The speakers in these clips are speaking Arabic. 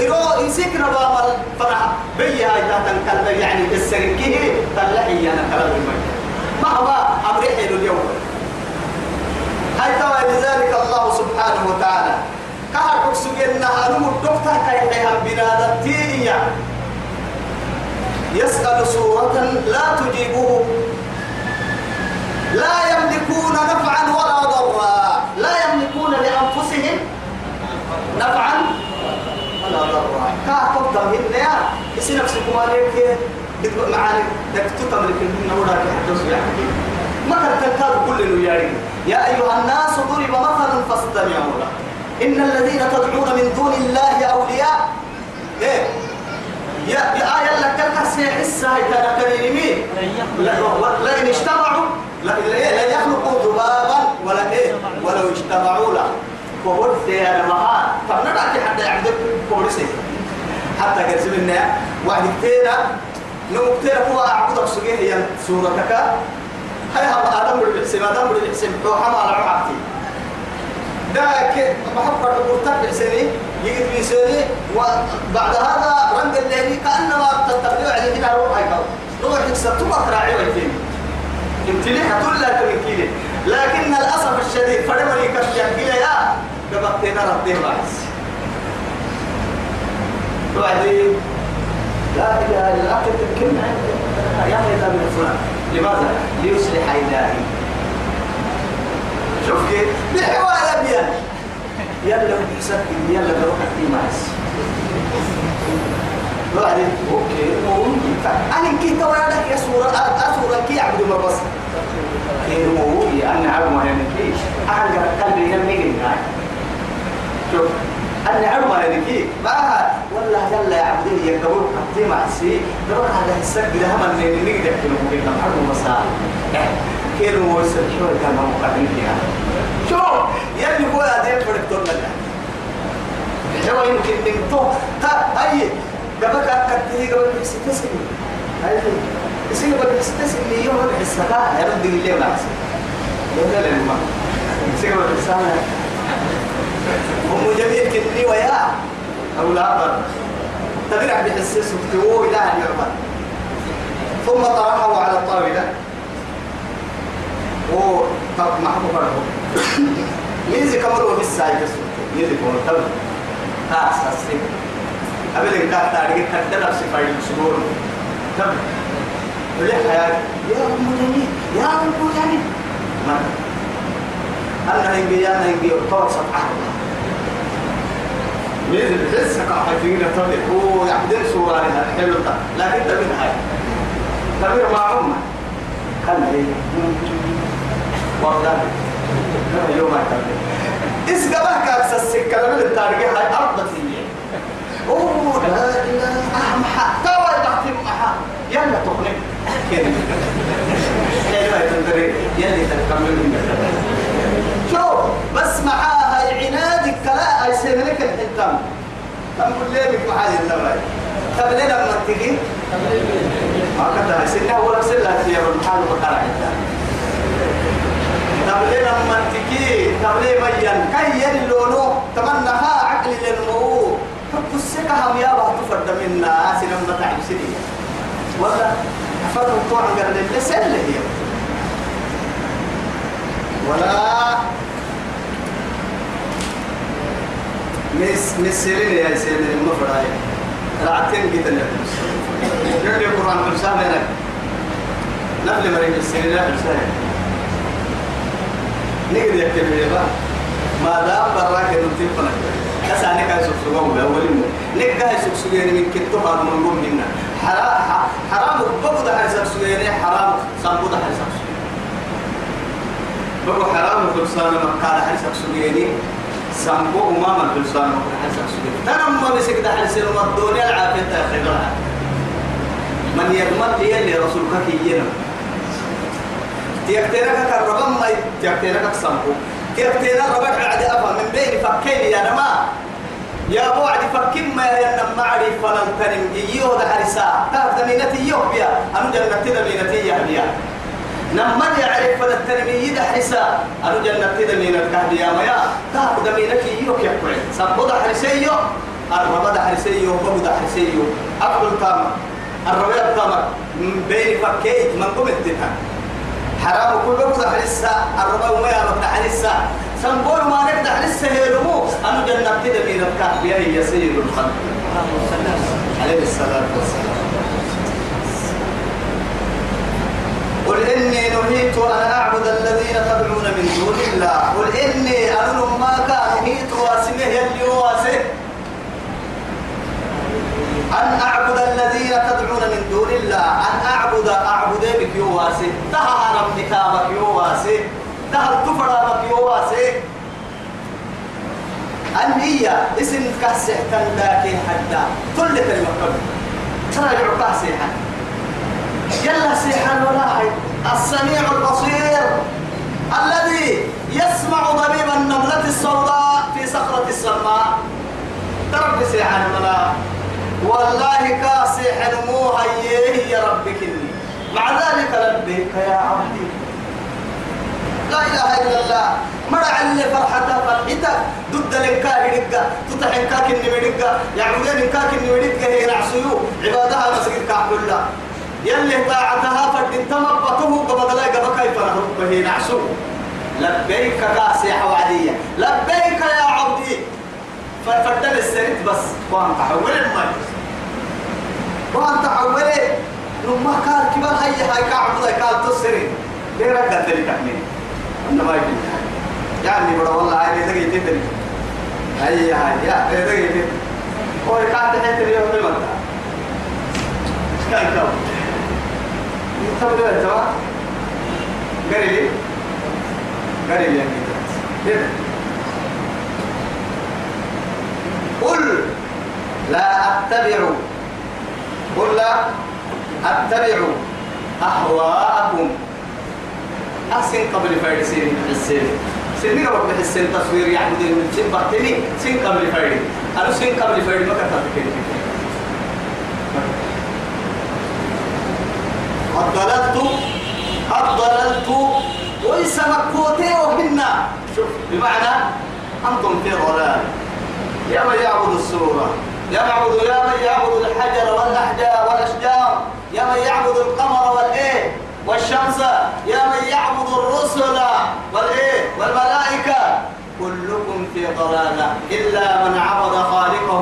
إرو يسيك نبامل فرح بي هاي تاتا كلمة يعني السركيه تلحي أنا كلام المجد مهما أمريحي اليوم. هاي توا لذلك الله سبحانه وتعالى. كهر سجلنا هنم الدكتور كي حيها بنادتين يسأل سورة لا تجيبه. لا يملكون نفعا ولا ضرا. لا يملكون لأنفسهم نفعا ولا ضرا كاكب دمهن يا اسي نفسكم عليك معاني. دكتو تملك من وراك حدث يعني ما كان تنكار كل الويارين يا أيها الناس ضرب مثل فاستمعوا له. إن الذين تدعون من دون الله أولياء. إيه. يا يا آية لك كسي حسة كان كريمين لئن اجتمعوا لا يخلقوا ذبابا ولا إيه؟ ولو اجتمعوا له. وقلت يا لما فبنبعت حتى يعبدك كورسي حتى قسم النار واحد كتيرا لو كتيرا هو أعبدك سجيه هي سورتك. هاي هم آدم بالحسن آدم بالحسن هو حمال عبدي ذاك محب الربوطات بحسني يجد في سني وبعد هذا رنج الليلي كأنما تتبع على هنا روح هيك روح يكسر تبقى راعي ويتين امتلي هتقول لا تمكيني لكن الأسف الشديد فرمني كشيء يا قبضتنا ربي باعث وبعدين لا إله إلا الله. تتكلم يا هذا من فلان لماذا؟ ليصلح إلهي. شوف كيف؟ بالحوار أبيان يلا بحسب يلا بروح في معس بعدين أوكي أنا كي توالك يا سورة اسورة كي يعبدوا ما بس هو أنا عبد ما يعني كي أنا قلبي يمي شوف أنا عرض على كي ما والله جل يعبدين يقبل قطي مع السي دور على السق ده هم اللي نقدر كنا ممكن نحرم مساء كيلو وصل شو كان مقدم فيها شو يلي هو هذا فرق تونا لو يمكن تنتو تا أي قبل كتير قبل ستة هاي يصير قبل ستة سنين يوم الحسابات يرد اللي ما يصير لا لا ما يصير قبل الحسابات هم جميل كني ويا أو لا بر تبرع بحسس وتقوه إلى أن يعمل ثم طرحه على الطاولة. و طب ما حبوا فرقه ميزي كمروا بالساعة ميزي كمروا تبرع ها أساسي قبل إن كانت تاريخ كتير نفسي فايل سبور تبرع وليه حياتي يا أم جميل يا أم جميل. ما؟ أنا هنجي أنا هنجي توصل أحد؟ مين الحس كحيفين تولي هو يعبدين سورة لها حلو لكن تبين هاي تبين مع أمة كان هي. وردان كان يوم تبين إس قبل كاكس السكة من التاريخ هاي أرض فيه أوه لا إله أهم حق توا تحتم محا يلا تقني كده يلا تندري يلا تكمل شوف بس معاها عنادك لا هاي سيملك الحتام تقول لي بك معاي النبي طب ليه لما تيجي ما كنت سنة ولا سنة يا رب حال وقرع ليه لما تيجي طب ليه ميان كي يلونو تمنى ها عقل للمو حب السكة هم يا بها تفرد منا. سنة ما تعب سنة ولا فرق طوعا قال لي سنة هي ولا مس مسيرين يا سيدي المفرد رعتين جدا يقول القرآن كل سنة لك نقل مريم السيرين لا بسنة نقدر يكتب لي ما دام براك نتيب فنك أسألني كاي سوق سوق ولا أولين سوق سوق يعني من كتب هذا من قوم منا. حرام حرام بقول هاي سوق سوق يعني حرام هاي سوق سوق. بقول حرام كل سنة مكان سوق يعني. سامبو أمام سوق سوق ترى ما بيسك ده سوق الدنيا العافية تأخذها. من يضمن لي اللي رسولك كيينا. تيكتيرك كربان ما تيكتيرك سامبو تيكتيرك ربك عاد أفهم. من بين فكين يا نما. يا أبو عدي فكين ما ينم معري فلن تنم إيوه ده حرسا تعرف دمينتي يوه بيا. أنا جنة دمينتي يا بيا. نمن يعرف فلن تنم يد حرسا أنا جنة دمينت كهدي يا ميا تعرف دمينتي يوه يا كوي سبو ده حرسا يوه الربا ده حرسيو وبابو ده حرسيو أكل تام الربا تام من بين فكيت من قم التنها حرام كل بابو ده حرسة الربا وما يابك ده حرسة سنقول ما نقدر حرسة هي رمو أنا جنة كده من الكعب يا سيد الخلق. عليه الصلاة والسلام. قل إني نهيت أن أعبد الذين تدعون من دون الله. قل إني أنا ما كان نهيت واسمه يلي واسه. أن أعبد الذين تدعون من دون الله. أن أعبد أعبد بك يواسه تهى ربك يواسه تهى التفرى يواسه أن هي اسم كاسح تلاكي حتى كل كلمة قبل. ترى يعطى سيحا يلا سيحا ولا حي السميع البصير الذي يسمع ضبيب النملة السوداء في صخرة السماء. ترى سيحا ولا والله كاسح مو هيه يا ربك مع ذلك لبيك يا عبدي. لا إله إلا الله. مرع اللي فرحتها فرحتها ضد لنكا هدقة تتحن كاك النمدقة يعبدين كاك النمدقة هي نعسيو عبادها مسجد كعب الله. يلي طاعتها فرد تمبته قبض لا قبض كيف نهرب هي نعسو لبيك كاسيح وعدية. لبيك يا عبدي. فردل السريت بس. وان تحول الماء وان تحول لما قال كبار هيا هاي كعب الله قال تسرين ليه رقت لي تحمين انما يبين يعني بڑا والله عيني دقي تدري هيا هيا يا دقي تدري هو كانت تحت اليوم المكة كان كم تبدو لي كده قل لا أتبع. قل لا أتبع أهواءكم. أحسن قبل فارسين السين سنين قبل السين تصوير يعبد من سن بحتني سن قبل فارد أنا سن قبل فارد ما كتبت كده الضللت الضللت ويسمكوتي وهنا شوف بمعنى أنتم في ضلال. يا من يعبد السورة يا معبد يا من يعبد الحجر والأحجار والأشجار يا من يعبد القمر والإيه والشمس يا من يعبد الرسل والإيه والملائكة. كلكم في ضلالة إلا من عبد خالقه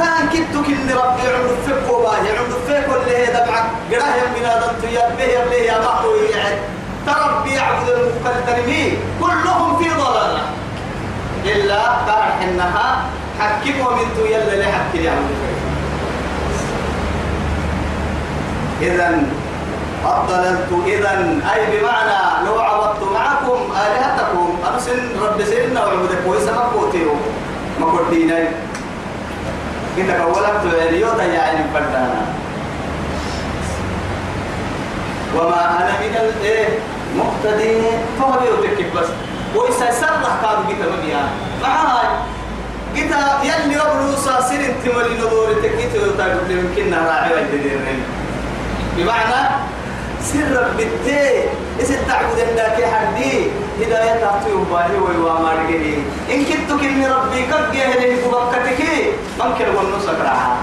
ورزقه تأكدتك إن ربي عمد فيك وباهي عمد فيك واللي هي دمعك. قراه من هذا يبه يبه يا محو يعد تربي يعبد المكلتنمين كلهم في ضلالة إلا بارح إنها حكم ومن تو يلا لحكي يعبد إذا أضللت. إذا أي بمعنى لو عبدت معكم آلهتكم أرسل رب سيدنا وعبدك ويسمى قوتيو ما قلت قولت اليوتا يا عين فردانا وما أنا من الإيه مقتدين فهو بيوتك بس. وإسا سرح كانوا جيتا مبيا. معاي. جيتا يلي ربلو ساسين انتمالي ندور تكيتو يوتا يمكننا راعي وجدين بمعنى سر بالتي إذا تعبد الله حدي هداية تعطيه باهي ويوامر جدي إن كنت كلمة ربي قد جهله ببكتك ممكن أقول نصك رعا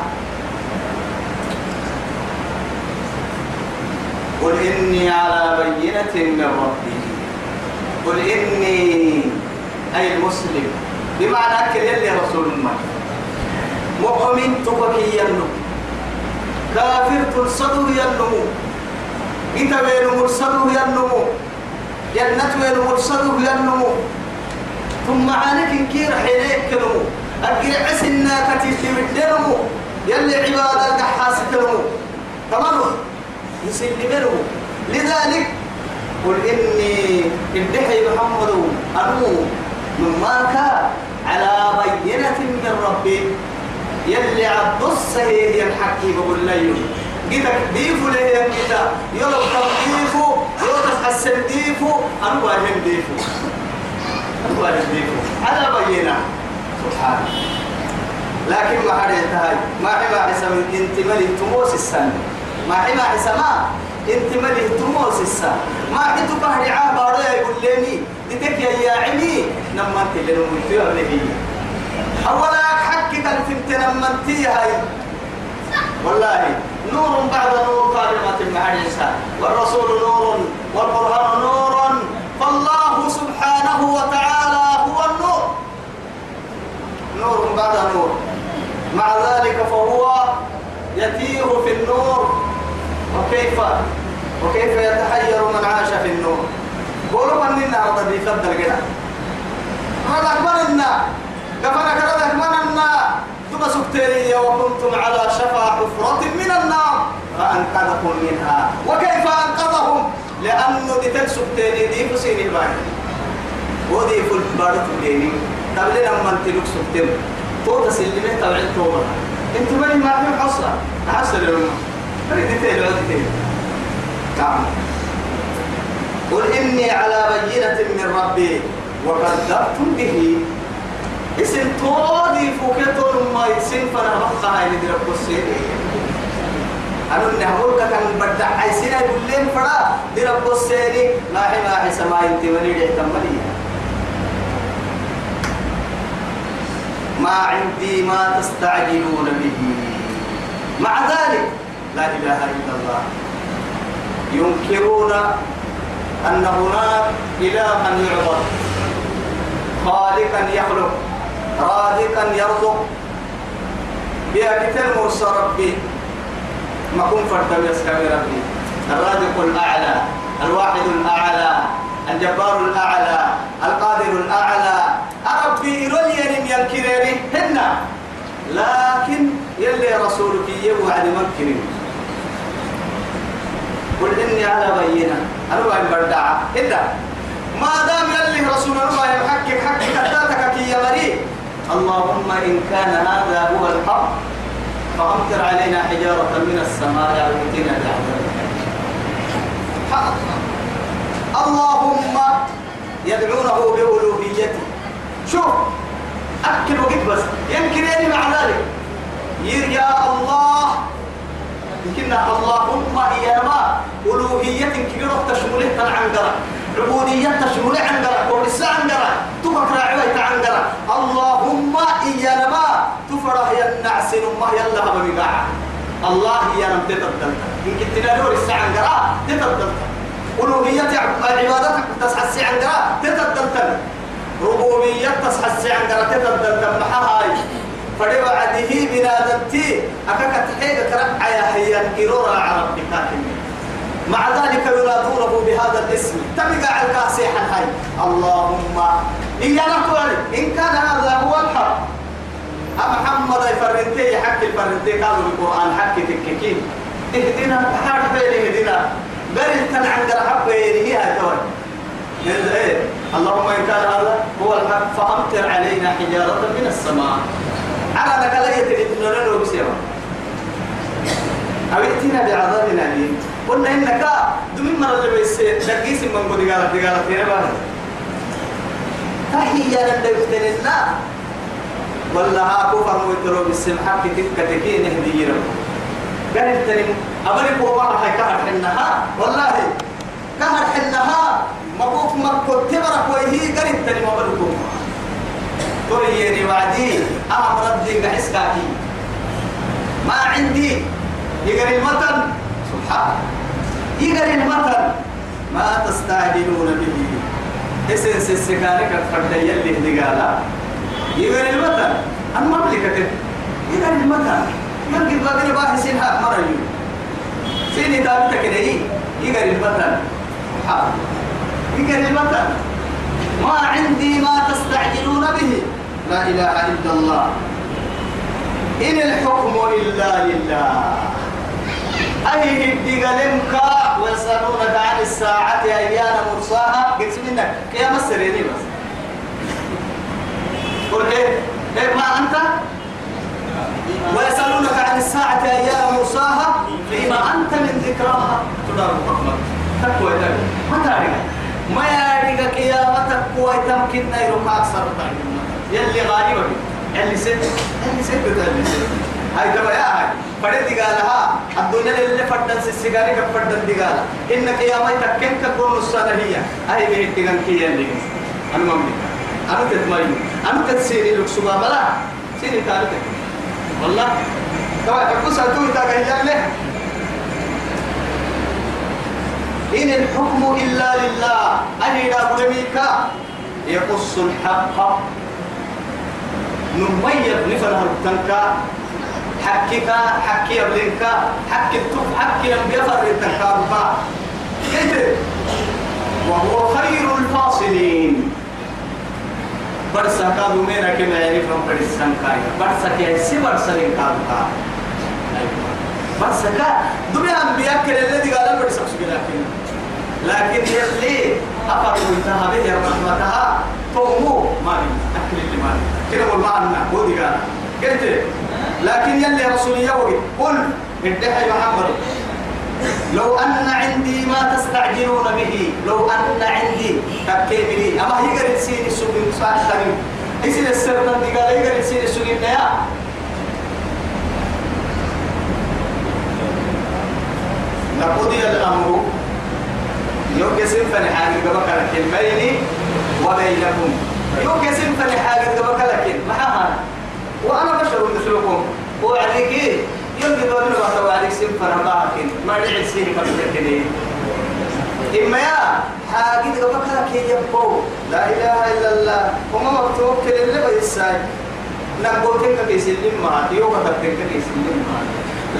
قل إني على بينة من ربي قل إني أي المسلم بمعنى أكل يلي رسول الله مؤمن تبكي ينو كافر تلصده ينمو إنت وين مرصده ينمو جنة وين مرصده ينمو. ثم عانك كير حيليك كنمو. أرجع عسنا كتير تمدنمو يلي عبادة القحاس كنمو. تمام؟ يسلمنمو لذلك قل إني ادحي محمد أنو مما كان على بينة من ربي. يلي عبد السهيد الحكي بقول لي جيتك ديفو ليه يا جيتا يلا تضيفو يلا تحسن ديفو أنا واهم ديفو أنا واهم ديفو على بينا. سبحان لكن ما حد ينتهي ما حما حسم إنت ملي تموس السنة ما حما حسما إنت ملي تموس السنة ما حد تقهر عابا يقول لي دتك يا عمي نما انت اللي نمتي ولا هي. اولا حكي كان تنت نما انت هاي. والله. نور بعد نور قادمة مع عيسى والرسول نور والقرآن نور. فالله سبحانه وتعالى هو النور. نور بعد نور. مع ذلك فهو يتيه في النور. وكيف؟ وكيف يتحير من عاش في النور؟ قولوا من لنا هذا بيفضل كده. هذا أكبر لنا كفنا كذا أكبر ثم سكتيري وكنتم على شفا حفرة من النار فأنقذكم منها. وكيف أنقذهم؟ لأنه دي تلسكتيري دي فسيني الباقي ودي فل بارت ديني تبلي لما انت لك سكتم تو تسلمي تبع التوبة انت بني ما في حصة حصل لهم فريد تيل عدتين نعم. قل إني على بينة من ربي وكذبتم به. اسم تودي فوكتون ما يسين فانا بقى هاي ندير القصير أنا من هقول كان بدع عايزين يقول لين فرا دير القصير ما هي ما هي سما انت مني ده تملي. ما عندي ما تستعجلون به. مع ذلك لا إله إلا الله. ينكرون أن هناك إلها يعبد. خالقا يخلق. رازقا يرزق بأكثر مرسى ربي. ما كن فرد يسكن ربي. الرازق الأعلى الواحد الأعلى الجبار الأعلى القادر الأعلى. ربي رليا ينكرني هن لكن يلي رسولك يوعد منكرني قل إني على بينة. أنا وين بردعة إذا ما دام يلي رسول الله يحكك حكك حتاتك كي يمري اللهم إن كان هذا هو الحق فأمطر علينا حجارة من السماء أو ائتنا اللهم يدعونه بألوهيته. شوف أكل وقت بس يمكن يعني مع ذلك. يا الله. يمكن اللهم يا ما ألوهية كبيرة تشمله تنعنقرة عبودية تشمله عنقرة ورسا عنقرة تفكر عوية عنقرة اللهم إيا ما تفرح النعس ما يلا هبا بقاعة الله يا نم تتبدل إن كنت نادور السا عنقرة تتبدل ألوهية عبادتك تسحسي عنقرة تتبدل ربوبية تسحسي عنقرة تتبدل محاها فدي وعده بنادتي أكاك تحيق ترقع يا هيا إرورا عرب مع ذلك ينادونه بهذا الاسم. تبقى على الكاسيحة هاي اللهم إيا نقول إن كان هذا هو الحق. محمد يفرنتي حق الفرنتي قالوا القرآن حق تككين. اهدنا حق بيني اهدنا. بل تنعند الحق بيني هي توي إيه؟ اللهم إن كان هذا هو الحق فأمطر علينا حجارة من السماء. على ذلك لا يتريد له بسيرة أو ائتنا بعذاب أليم. قلنا إنك دم مرة اللي بيس دقيس من قد قالت قالت هنا بقى تحية لنا ولا ها كفر ويترو بالسم حق تكتكين هديرا قال التنم أبرك وما هاي كهر حنها والله كهر حنها مبوك مكو تبرك وهي قال التنم أبرك تريني وعدي أهم ردي قحس كاكي ما عندي يقري المتن سبحان يقري المتن ما تستعجلون به. اسن سسكارك فرد يلي هدقالا يقري المتن المملكة يقري المتن يلقي بابين باحسين حق مريو سيني دابتك لي يقري المتن سبحان يقري المتن ما عندي ما تستعجلون به. لا إله إلا الله. إن الحكم إلا لله. أي الدقلمك ويسألونك عن الساعة أيان مرساها؟ قلت منك يا مسريني بس. قل إيه؟ إيه ما أنت؟ ويسألونك عن الساعة أيان مرساها؟ فيما أنت من ذكراها. تدار حكمك تقوى ما تعرف. ما يعرفك يا ما تقوى. تمكن نيرك أكثر يلي غالبا يلي ست يلي ست يلي ست هاي يا هاي فرد قالها الدنيا اللي فردن سيسيغاري كفردن دقالا إنك يا كقول نصانا هي هاي بيت تغن كي يلي أنا مملكة أنا تتمرين أنا تتسيني لك سبا بلا سيني تالتك والله كما يحبوا سأتوه تاقه له إن الحكم إلا لله أني لا برميكا يقص الحق نميز نفنها التنكا حكيك حكي أبلنك حكي التوف حكي لم يفر التنكا كيف وهو خير الفاصلين. برسا كادو مينا كما يعرف من برسان كايا برسا كي سي برسا لين كادو كا. برسا كا دنيا أنبياء كل الذي قال برسا سجلكن لكن يلي أفر ويتها به رحمتها تومو ما أكل اللي ما كده والمعنى هو دي قال. قلت لكن يلي رسول يوغي قل ادعي محمد. لو أن عندي ما تستعجلون به لو أن عندي تكيمني أما هي قريت سيني سوقين سؤال ثاني إيش السر دي قال هي قريت سيني سوقين يا لقضي الأمر. يوكسن فنحاجة قبك لكن بيني وبينكم يوكسن فنحاجة قبك لكن معها وأنا بشر مثلكم وعليك إيه؟ يوم بدون ما تواليك سن فنباكين ما دعي سيني كم إما يا حاجة قبك لكن يبقوا. لا إله إلا الله. وما مكتوب كل اللي بيساي نقول تلك كيسلم ما يوم تلك كيسلم ما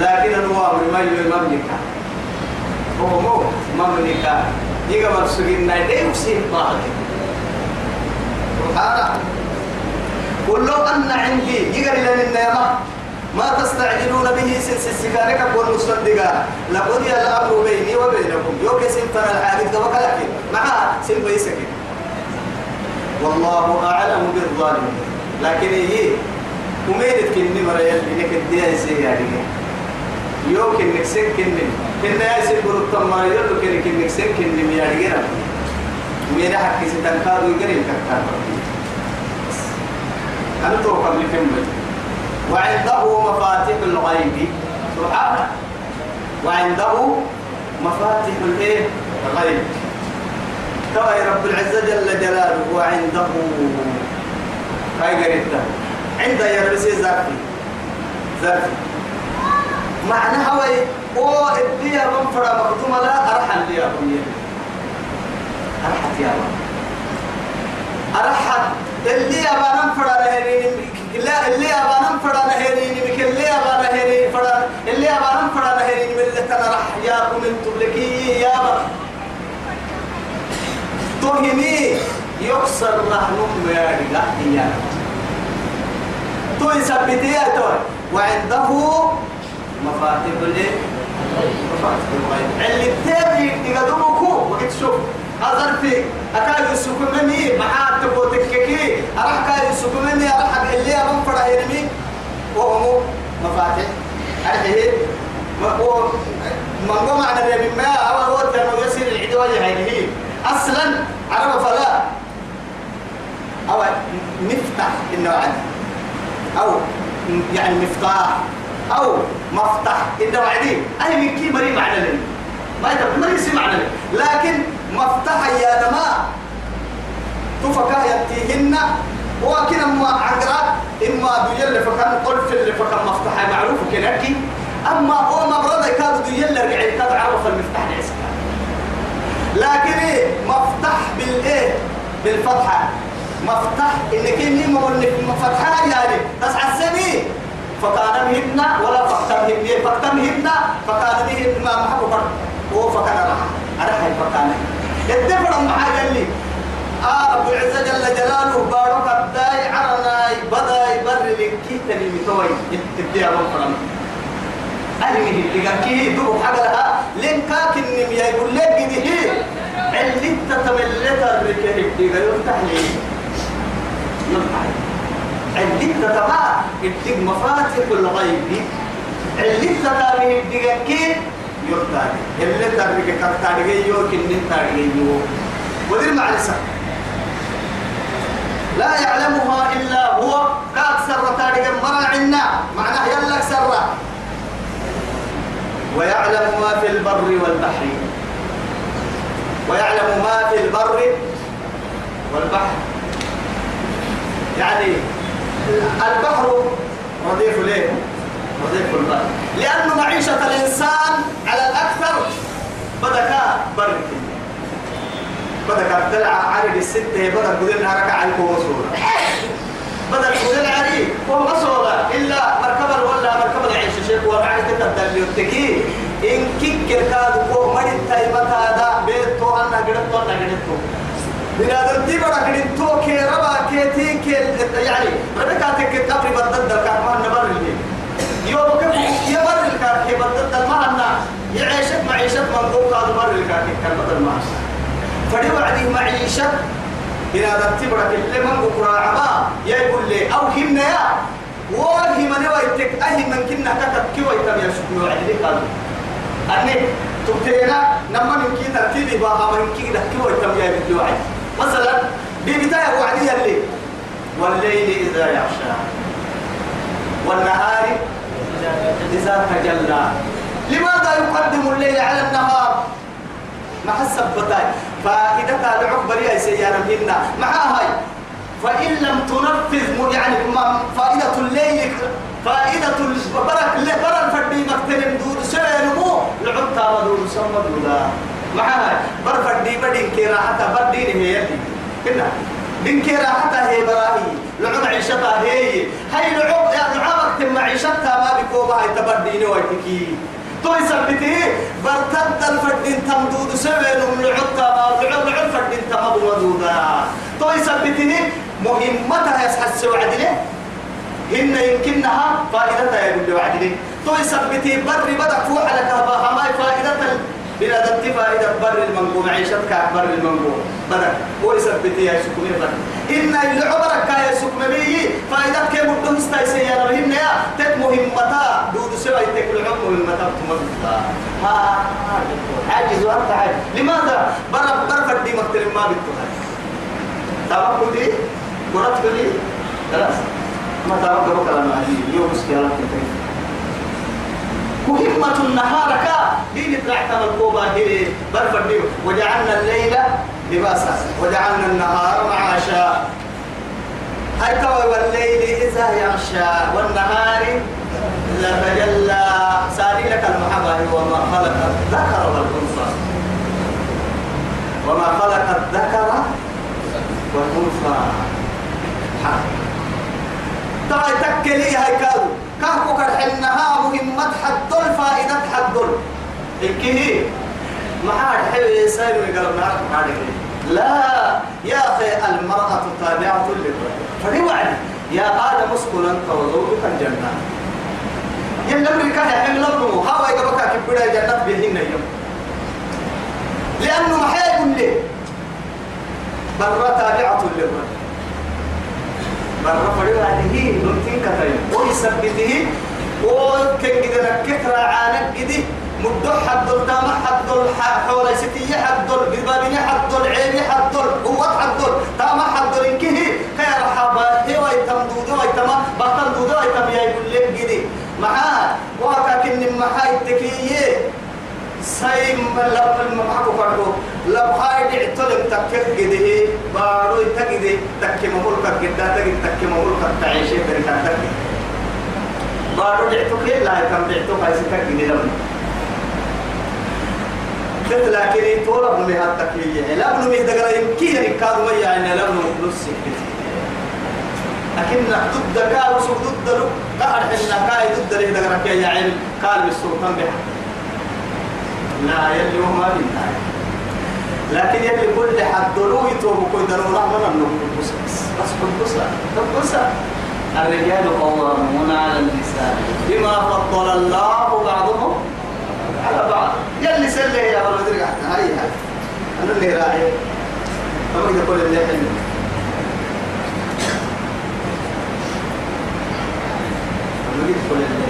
لكن النوام ما يملكها هو مو مملكة. يقبل سجين نايدين وسين بعض. سبحانه قل لو أن عندي يقل لنا النعمة ما تستعجلون به سنس السكارك؟ أقول مصدقا لقضي الأمر بيني وبينكم. يوكي سنتنا الحادث وكلك معها سن بيسك والله أعلم بالظالمين. لكن هي ومينت كني مريال لك الدنيا سياري يوكي نكسن كني كنا يسير قلوب تما يلو كني كني نكسن كني مياري جنا ميرا حكي ستنكادو يقرين كتاب أنا تو قبل كم وعنده مفاتيح الغيب. سبحانه. وعنده مفاتيح الايه؟ الغيب. كما رب العزة جل جلاله وعنده هاي قريتها عنده يرسي زرفي زرفي معنى هوي أو الدنيا من فرا مكتومة. لا أرحل لي أبويا أرحت يا رب. أرحت. اللي أبا نفر نهرين لا اللي أبا نفر نهرين مك اللي أبا نهرين فر اللي أبا نفر نهرين من اللي ترى رح ياكم أنتم لكي يا با تهمي يكسر رحمهم يا رجال يا تو يثبتي يا تو وعنده مفاتيح الايه مفاتيح الغيب. اللي تبي تقدمكم وقت شوف أظرفي أكاد السكون مني معاه تبو تككي أراح كاد السكون مني أراح اللي أبن فرا يرمي وهم مفاتيح. أرحيه من قام على الرب ما أول وقت أنه يسير العيد وجه هذه أصلا عرب فلا. أو نفتح عد أو يعني مفتاح. أو مفتح إنه عدي أي من كي مري معنى لي ما يدري ما يسمع لكن مفتح يا نما تفكا يتيهن وكنا ما عقرا إما دجل فكان قلف اللي فكان مفتح معروف كنكي أما هو ما برد كاد دجل رجع كاد عرف المفتاح العسكري لكن إيه مفتح بالإيه؟ بالفتحة. مفتح إنك إني مولك مفتحة يعني تسعى السنين فكان مهمنا ولا فكتم مهمنا فكتم مهمنا فكان مهمنا ما محبو هو راح أنا هاي فكان الدفر معاه قال لي آه أبو العزة جل جلاله بارك الداي عرنا بدا يبر لك كي تبي متوي تبدي أبو أنا من اللي قال كي دو حاجة لها. لين كاكن نميا يقول لك دي هي. اللي تتملت الركه دي قال يفتح لي. يفتح. اللي تتبع يديك مفاتيح الغيب. اللي تتابع يديك يفتح اللي تتابع كتارجي يو كنن تارجي يو. ودير مع لسان لا يعلمها إلا هو. كأكثر تاريخ مرة عنا معناه يلا سرة ويعلم ما في البر والبحر. ويعلم ما في البر والبحر. يعني البحر رديف ليه رديف البحر لأن معيشة الإنسان على الأكثر بدك برك. بدك الدلع عرق الستة بدك قدرنا ركع الكوسورة. بدل بدل عري وهو مصورة إلا مركبا ولا مركبا يعيش شيخ ورعي تتدل يتكي إن كيك كاد كو مريد تايمة هذا بيت تو أنا قدرت أنا قدرت بنادم دي بڑا قدرت تو كي ربا كي تي كي يعني ربكاتك تقري بدل كان ما نبر الكار كي ما أنا يعيشك معيشة من فوق هذا بر الكار كان بدل ما فدي وعدي معيشة إذا ذات برك اللي من بكرة عما يقول لي أو همنا يا. وهي من ويتك أهي من كنا كتب كي ويتم يشكو وعدي قالوا أني تبتينا نما من كي ترتيبي باها من كي ده كي ويتم يشكو وعدي. مثلا ببداية وعدي اللي والليل إذا يغشى والنهار إذا تجلى لماذا يقدم الليل على النهار؟ مع السبتاي. فإذا تابعك بريا سيارة منا. مع هاي. فإن لم تنفذ يعني فائدة الليل فائدة البرك اللي برا الفردي مكتلم دود سينمو لعبتا ودود سمد ولا مع هاي. بر فردي بدين كيرا حتى بدين هي يلي كنا. دين حتى هي براهي. لعب عيشتها هي. هاي لعب يا تم عيشتها ما بيكوبا هاي تبديني ويتكي تو يثبته برتد الفردين تمدود سوين من العقة لعب لعب فردين تمدود ودودا تو يثبته مهمتها يسحس وعدله إن يمكنها فائدتها يقول وعدله تو يثبته بر بدك فوح لك ما فائدة بلا دمت فائدة بر المنقوم معيشتك بر المنقوم بدك هو يثبت يا سكمي بر إن اللي عبرك يا سكمي فائدة كم بدهم استيسي يا ربهم يا تك مهمتا دود سوى تك العم مهمتا تمتا ها عاجز وأنت عاجز. لماذا؟ بر بر فدي مقتل ما بتوها تابعوا دي؟ قرأت لي خلاص. ما تابعوا كلام عجيب يوم سكيالك كيف مهمة النهار كا. دين ترعت القوبة هي برفديو وجعلنا الليل لباسا. وجعلنا النهار معاشا. كوي والليل إذا يغشى والنهار إذا تجلى. ساري لك المحبة وما خلق الذكر والأنثى. وما خلق الذكر والأنثى. تعال تكلي هاي كادو. كهكو كرحنها مهمة حدل فائدة حدل إكيه ما عاد حلو يسأل ويقرب نعرف ما لا يا أخي المرأة تابعة للرجل. فدي وعد. يا آدم اسكن أنت وزوجك الجنة. يلا أمريكا يا حمل أمه هوا يقبك كبيرة جنة بهن يوم لأنه حيقول لي. برا تابعة للرجل. برا فريق هذه نمتين كتير. ويثبته. وكن قد نكتر عانك قدي مدو حد الدم حد حول ستية حد البابين حد العين حد قوة حد تام حد إنكه خير حبا هي ويتم دودو ويتم بطل دودو ويتم يا يقول لك قدي معاه وكاكن محاي التكية. سايم لب المحكو فرقو. لب هاي دعتلم تكك قده بارو تكده تك مملكة قدا تكد تك مملكة تعيشي بركة تك بارو دعتو كي لا يتم دعتو هاي ستك قده لم لكن طول ابن مه التكية. لا ابن مه دقرا يمكن يكاد ما يعني لا ابن نص لكن ضد كار وسوق ضد له قهر حنا كاي ضد له دقرا كي علم قال بالسلطان بها. لا يلي وما بينها. لكن يلي كل حد له يتوب كل درو رحمة من بس بس بس بس الرجال قوامون على النساء بما فضل الله بعضهم على بعض. يلي سلي يا ولد رجعت هاي هاي. أنا اللي راعي. إذا كل اللي حلو أنا كل اللي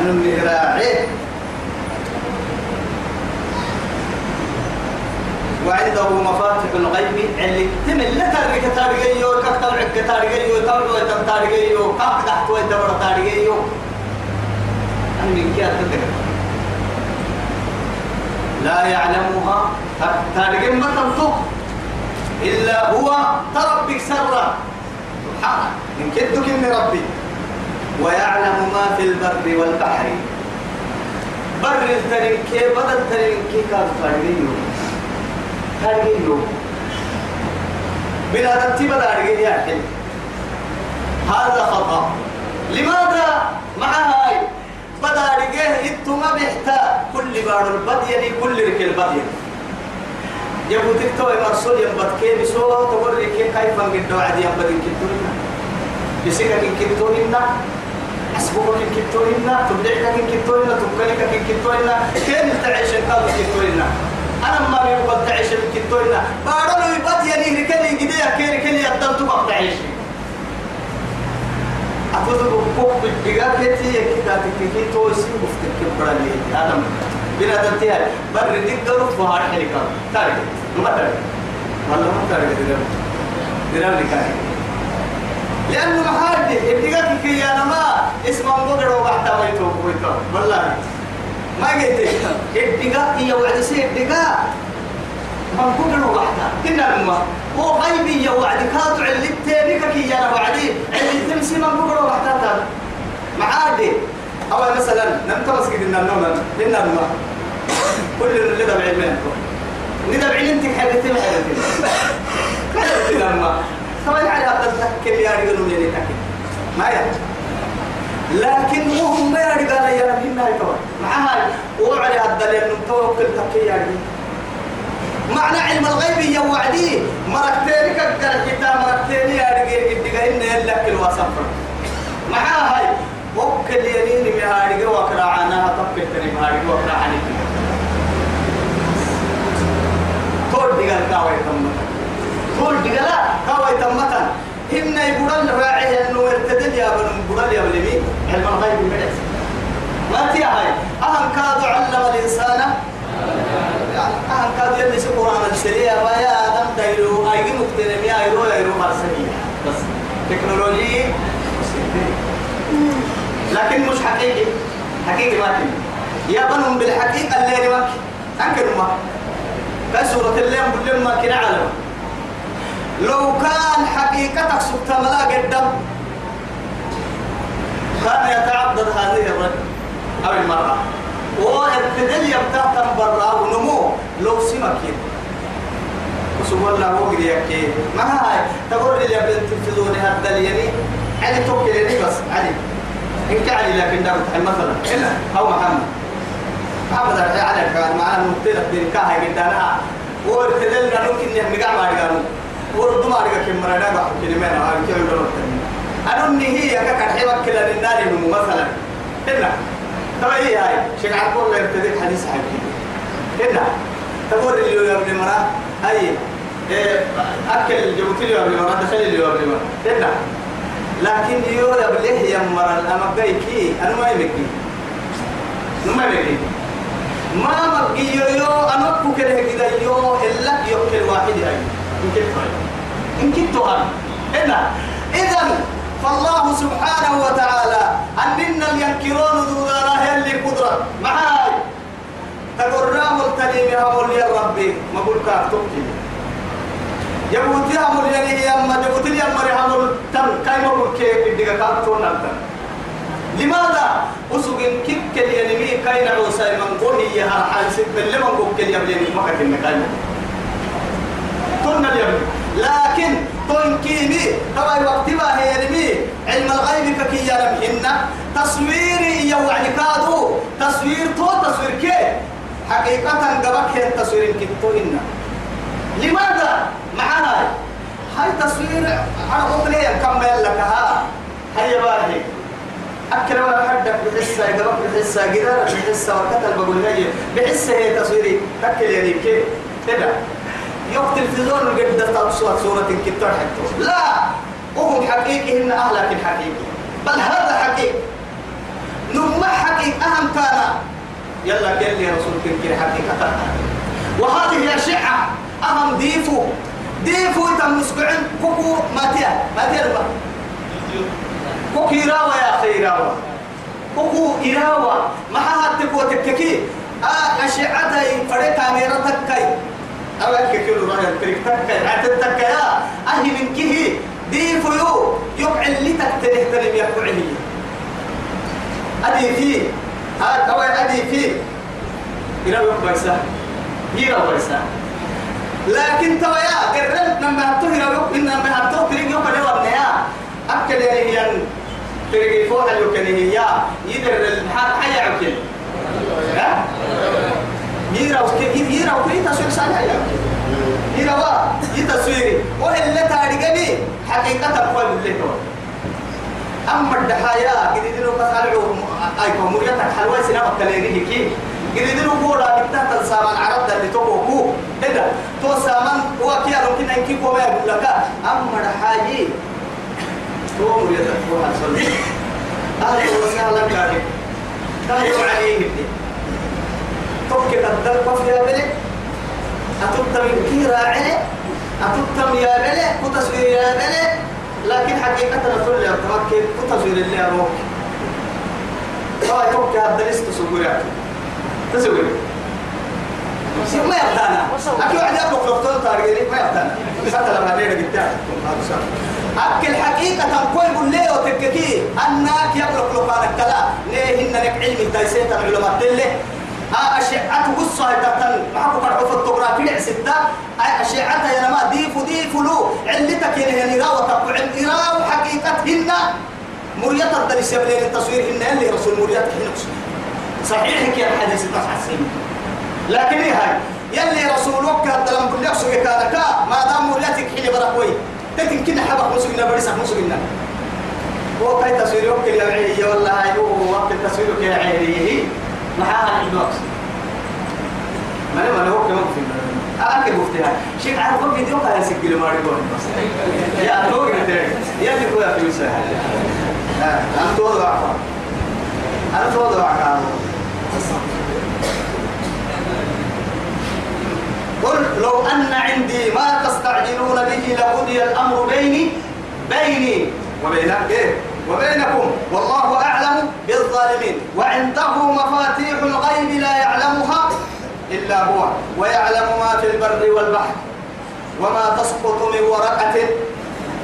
أنا اللي راعي. وعنده مفاتيح الغيب اللي تمل. لا تارك تارجيو كتر عك تارجيو تارجيو تم تارجيو كاك تحت ويدبر تارجيو أنا من كي أتذكر لا يعلمها. تارجين ما تنطق إلا هو تربك سرا. سبحانه من كدك من ربي؟ ويعلم ما في البر والبحر. بر الترنكي بدل الترنكي كان فرقيو فرقيو بلا ترتيب دارجي يا حلو هذا خطأ. لماذا مع هاي بدا رجيه إتما بيحتا كل بار البدية كل ركل بدية يبو تكتو مرسول ينبت كي بسوا تقول كي كيف نقد وعد ينبت كتورنا بسيكا كن كتورنا حسبوك كن كتورنا تبدعك كن كتورنا تبكلك كن كتورنا كيف تعيش كادو كتورنا أنا ما بيقبل تعيش كتورنا بارو يبت يعني ركلي قديا كي ركلي يدل تبقى تعيش أخذ بكوك بالدقاء كتي كده تككي توسي مفتك برالي أنا بلا تنتهي. بر دقة فهار حركة تارك ما تارك والله ما تارك درام. درام لكاي لأنه محاد الدقاء كي أنا ما اسمه مقدر وبحتا ويتو ويتو والله. ما قلت الدقاء هي وعد سي الدقاء من قدر وحده كنا لما هو غيبي يا وعد. كادو علي تيبك كي يا وعدي. علي تمسي من قدر وحده معادي. أو مثلا نمت مسجد النوم لنا لما كل اللي دبع منكم ندبع انت حدثي ما حدثي لما طبعا على هذا كل يا رجل من ما يعني لكن هم ما يرجع يا ربي ما يتوه معها وعلى هذا لأنه توكل يا رجل معنى علم الغيب يا وعدي. مركتين كقر كتا مركتين يا رجال قد إن لك الوصف معها هاي وكل يمين مهارجة وكرا عنها طبق تاني مهارجة وكرا عنك تول دقال كاوي تمتا تول دقال كاوي تمتا إن يقولن راعي إنه ارتدل يا بن يقولن يا بلمي علم الغيب مدرس ما تي هاي؟ أهم كادو علم الإنسان. أهم كاد يلي من سريع ويا آدم دايرو أيدي مكتنم يا أيرو أيرو مرسمية بس تكنولوجي لكن مش حقيقي. حقيقي ما كن يا بنهم بالحقيقة اللي ما أنكر ما. كسورة الليل ما كنا علم لو كان حقيقتك سبت ملاك الدم كان يتعبد هذه الرجل. أو المرأة. وابتدل يبتاع تنبرا ونمو. لو سمك وسبحان الله هو قد يكي ما هاي. تقول لي يا بنت تفزوني هذا يعني علي توكلني بس. علي. إن علي لكن دعوت مثلا. أو محمد. محمد علي كان معنا مبتلى بنكاها قدانا وارتدل ممكن نمقع ما رجعنا ورد ما رجع كم مرة بحكي كلمة أنا هاي كلمة أنا أني هي كأكل حيوان كلا للنار مثلا إلا طبعا هي هاي شيخ عبد الله يبتدئ حديث حكي هنا تقول اللي يا ابن هاي إيه أكل جبت لي قبل مرة دخل لي قبل مرة هنا لكن يا بليه يا مرا أنا بيكي أنا ما يبكي ما يبكي ما مبقي يو أنا بكره كده يو إلا يوكل واحد هاي هاي يمكن هاي هنا إذا فالله سبحانه وتعالى أننا ينكرون دوننا اللي قدرة معاي. تقرام التنين هم يا ربي. ما قول كارتوكي يبوتي هم يعني يا ما يبوتي يا ما هم تم كاي ما قول كيف؟ بدك كارتون نلتن لماذا؟ أسوق كيف كل ينمي كاي نعو ساي من قول هي حاسب باللي من قول كل يبلي ما كان مكان تون اليوم. لكن تنكيني ترى وقت ما هي يرمي علم الغيب ككي يرمهن تصويري يوعد كادو. تصوير تو تصوير كي. حقيقة قبك هي التصوير كتوهن لماذا؟ معنا. هاي تصوير على قطنية كم لك. ها. هيا باهي أكل ولا حدك بحسة قبك بحسة قدارة بحسة وكتل بقول هي بحسة هي تصويري. تكل يعني كيف كده يوم تلفزيون قد تصور صورة كتر حتى لا وهم حقيقي هن أهلك الحقيقي. بل هذا حقيقي. نما حقيقي أهم كان. يلا قال لي رسول كنكر حقيقة وهذه أشعة أهم ديفو ديفو تم مسبعين كوكو ماتيا ماتيا ربا كوكو يراوى يا أخي يراوى كوكو يراوى ما هاتك وتككي آه أشعة فريق كاميرا تكي أو أكيد كيلو رأي الكريك تكا عتد تكا يا أهي من كه دي فيو. يقع اللي تكتنه تنم يقعه أدي فيه. هذا هو أدي فيه. إلى يوم بيسا؟ هي بيسا. لكن توا يا قررت لما هتوه يوم إن لما هتوه تريد يوم كده وابنيا أكل يعني هي تريد فوق اللي كان هي يدر الحال حيا عكل ها؟ يرى وكي يرى وكي تصوير سنة يا يرى وا يتصويري وهل تاريخني حقيقة قول اللي هو أما الدحايا كده دينو كسالعو أيكم مريتك حلوة سنة مكتليني كي كده دينو كورا بتاعت السامان عرب ده اللي كو إذا تو سامان هو كي ممكن أنكي كوما يقول لك أما الدحايا تو مريتك هو حصل أهلا وسهلا كاري كاري عليه توكي تدل قفل بلي أتبتم كي راعي. أتبتم يا بلي كتصوير يا بلي لكن حقيقة نقول لي أتمكن كتصوير اللي أروك هاي توكي هذا لست تسوي تسوي ما يبتانا أكيد واحد يبلغ دكتور تارجيني ما يبتانا حتى لما نيجي قلت أكل حقيقة كوي يقول ليه وتككي. أنك يبلغ لقانك كلا ليه إنك علمي؟ تايسيت العلماء تلي أشعة قصة تتن معكم قد عفوا التوغرافي ستة أشعة يا نما ديف ديف له علتك يعني نراوة تقوع الإراو حقيقتهن مريت الدرس يبلين التصوير إن اللي رسول مريت هنا صحيح يا الحديث تصحسين لكن إيه هاي يلي رسولك الدلم بالله سوي كانك ما دام مريتك حين برقوي تكن كنا حبك مسوينا بريسك مسوينا هو كاي تصوير وكل يا عيني والله هاي هو وقت التصوير يا عيني. معاها الحدوث ما لما هو كمان في أكل مفتاح. شيء عارف كم فيديو كان يسجل ما يقول. بس يا هو كده يا اللي هو في مسح أنا توضع أنا توضع قل لو أن عندي ما تستعجلون به لقضي الأمر بيني بيني. وبينك إيه؟ وبينكم والله أعلم بالظالمين. وعنده مفاتيح الغيب لا يعلمها إلا هو ويعلم ما في البر والبحر وما تسقط من ورقة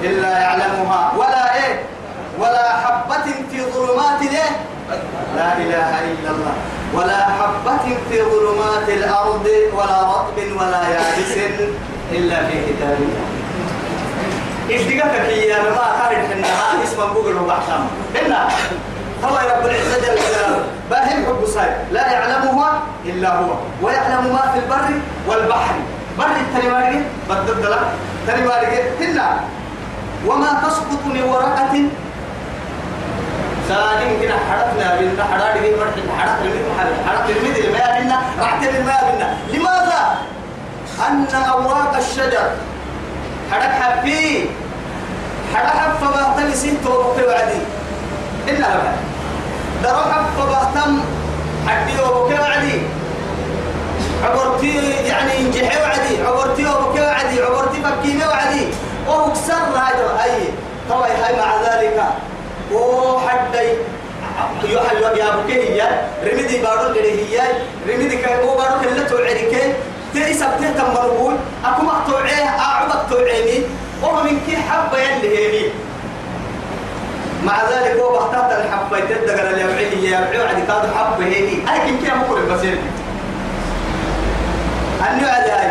إلا يعلمها. ولا إيه؟ ولا حبة في ظلمات إيه لا إله إلا الله. ولا حبة في ظلمات الأرض ولا رطب ولا يابس إلا في كتاب الله. إشتقاك هي ما خارج حنا اسم جوجل وبحثم إلا هو رب العزة جل جلاله. باهم حب صاير لا يعلمها إلا هو. ويعلم ما في البر والبحر. بر التلمارجة بدد لا تلمارجة إلا وما تسقط من ورقة. ثاني كنا حرقنا بنا حرق مرح حرق لي حرق المدل ما بنا رحت بنا لماذا؟ أن أوراق الشجر حرق حبي حرق حب فما تلسين توقف وعدي. إلا لما درو حب فما حدي وبكي وعدي. عبرتي يعني انجحي وعدي. عبرتي وبكي وعدي. عبرتي فكيني وعدي. وهو كسر هذا أي طبعا هاي مع ذلك. وحدي يحل يا بكي رمدي بارو اللي هي رمدي كاي هو بارو كله توعدك تي سبته تمرقول اكو مقطوعيه اعبك توعيني وهو كي حبة يلي هي مع ذلك هو بختار الحبة. تدقر اللي يبعي يا يبعي وعد كاد حبة هي لكن كي مقرب بس أني على هاي.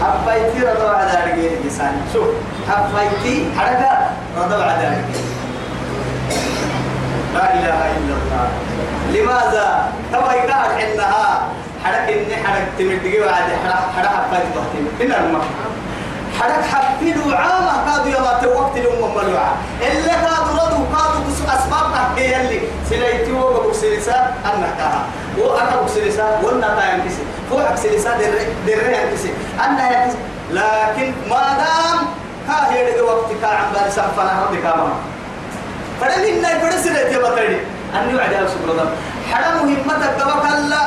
حبيتي رضا على ذلك لسان شوف حبيتي حركة رضا على ذلك لا إله إلا الله. لماذا؟ تبغى يقال إنها حرك إني حرك تمدقي وعد حرك حرك حبيت بحتي إن الماء حرك حبيلو عامة كادوا يما توقت لهم ملوعة إلا كادوا ردوا كادوا كسو أسباب تحكي يلي. سليتي وقبو سلسة أنكها وأكبو سلسة والنتا ينكسي فوحك سلسة در ينكسي أنها ينكسي لكن ما دام ها هي لقى وقت كا عم بالي سفنا ردي كاما فدل إنه يفرس ليتي بطري أني وعدي أو سبرنا حدا مهمتك دبك الله.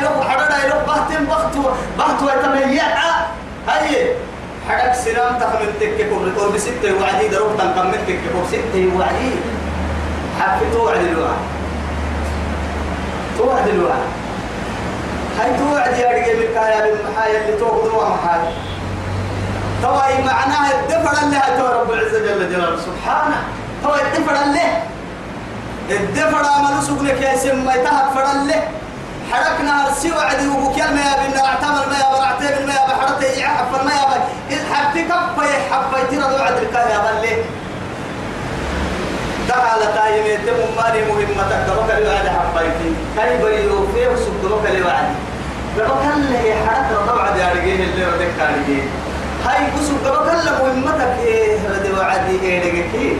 دايلوك حدا دايلوك بحتم بحتو بحتو يتميع. هاي. حدك سلام تخمن تك كبر تور بستة وعدي دروب تنكمل تك كبر ستة وعدي. حبي توعد الوعد. توعد الوعد. هاي توعد يا رجال الكايا بالمحايا اللي تأخذوا محايا. طوي معناها الدفر اللي هتو رب العزة جل جلاله. سبحانه. طوي الدفر اللي؟ الدفر عملوا سبلك يا سم ما يتهك فر اللي؟ حركنا السي وعدي وبكيال ما يبي نعتمر ما يبي نعتمر ما يبي حرتي يحفر ما يبي. إذ حبتي كفي حبيتي رضو عد الكايا بالله تعال تايم يتم مالي مهمتك دمك الوعد حبيتي كاي بريو فيه وسب دمك الوعد دمك اللي حرك رضو عد يا رجال اللي ردك كارجين هاي وسب دمك اللي مهمتك إيه ردو عد إيه رجال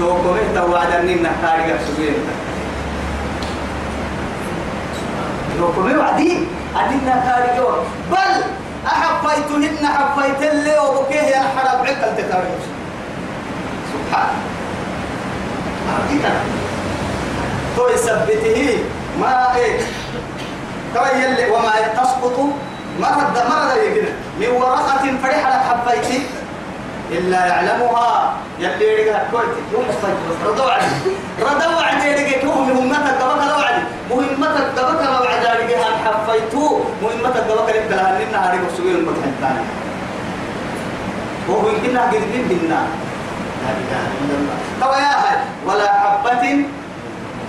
تو كومه تو وعد اننا كومه وعدي أننا كارجا بل أحفيتهن حفيت اللي وبكيه يا حرب عقل تكارجا سبحان. تو يثبته ما إيه؟ تو يلي وما تسقط مرد مرد يقول من ورقة فرح لك حبيتي إلا يعلمها. يلي رجع كويت يوم حفيت رضوا عدي رضوا عدي رجع كوه مهمتك دبك لو عدي مهمتك دبك لو عدي رجع هل حفيتو مهمتك دبك لك لها لنا هاري بسوي المتحد ثاني وهو يمكننا قد بنا لا يا أخي ولا حبة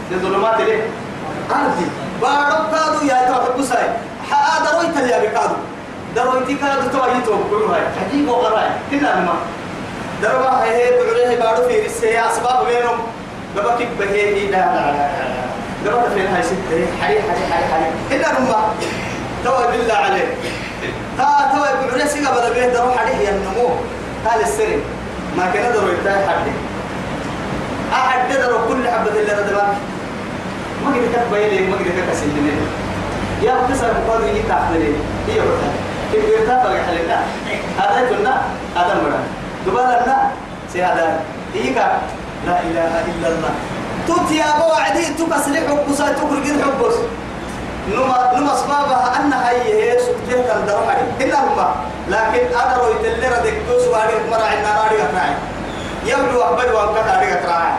في ظلمات ليه أرضي بارك يا توحب ساي حا درويت يا بكادو درويتي كادو تو يتو كل هاي حجيب وغراي كنا ما. دروا هي بعريه بارو في رسي أسباب بينهم. دبا كيف بهي لا لا لا دبا فين هاي ستة حري حري حري حري كنا ما. تو بالله عليك. تا تو بعريه سيجا بدل بيه دروا حري يا النمو. قال السري ما كان دروا يتاي حري أحد دروا كل حبة اللي ردمان ما قد تقبل ما قد تكسل يا بكسر مقاد يجي تحضري هي وقتها كيف يرتاح بقى حلنا هذا كنا هذا مرة دبل لنا سي هذا إيكا لا إله إلا الله توت يا أبو عدي تكسر حب بسا تقول جد حب بس نما نما أسبابها أن هي هي سكتين كان درحري إلا هما لكن أدروا يتلي ردك دوس واري مرة عنا ناري أتراعي يبدو أحبد وأنك تاري أتراعي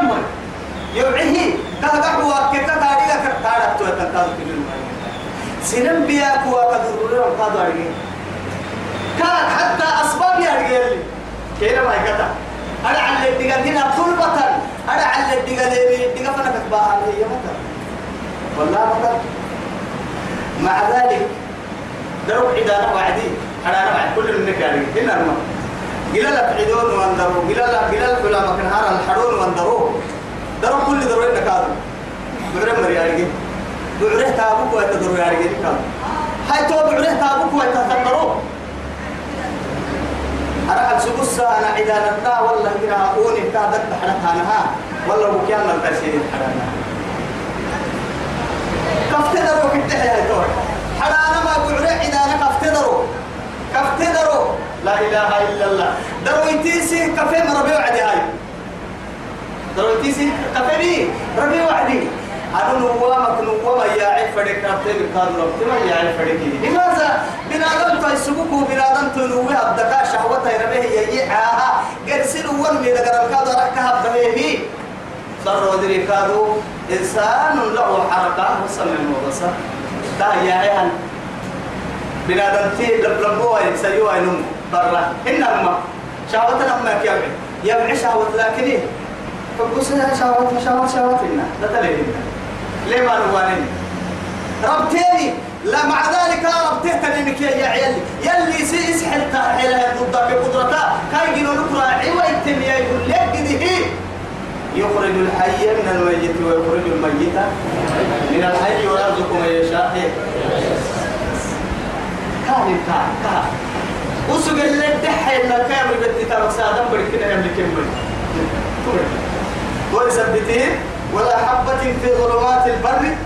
أمي يبعيه كهذا وقت كتاري أتراعي أتوى تنتظر الماء سنم بياك وكذور وكذا أرجع كان حتى أسباب يرجع لي كيف ما يكتا. أنا على هنا كل بطل أنا على الدقة دي الدقة فأنا كتبها هي مثلا والله مثلا مع ذلك دروب وعدي. أنا أنا بعد كل منك يعني هنا الماء قيل لك عدون واندرو قيل لك قيل لك ولا مكان هار الحرون واندرو درو كل درو إنك هذا بعرف مريارجي تابوك ويتدرو يارجي كم هاي تو بعرف تابوك ويتدرو أنا السبوس أنا عدانا تا والله كنا أوني تا دك حرتها نها والله بكيان من تشيل حرنا كفت درو كنت يا تو حرانا ما بعرف عدانا كفت درو كفت درو لا إله إلا الله. درويتيسي كفي مربي وعدي هاي. درويتيسي كفي بي ربي وعدي. أنا نوامك نوام يا عيف فريق ربتي بكاد ربتي ما يا عيف فريق لماذا؟ بنادم تيسبوك وبنادم تنوي الدكا شهوة ربيه يجيعها قرسل ونمي لقر الكاد ركها بهيه صار ودري كادو إنسان له حركة وصمم وبصر دا يا عيال. بنادم تي لبلبوا يسيوا ينم برا. إنما شهوة لما كيابع يبع شهوة لكن إيه فبص شهوة شهوة شهوة. إنا. لا تلين ليه ما نوانين ربتيني. لا مع ذلك ربته تنينك يا عيال يلي سي اسحل تحيلها ضد بقدرتها كاي جنو نكرا عوا التنيا يقول لك يخرج الحي من الميت ويخرج الميت من الحي ويرزق من يشاء. كان كان كان وسوق اللي دحي لنا كامل بالتتابع سادم بركنا يملك كمل ويثبتين ولا حبة في ظلمات البر.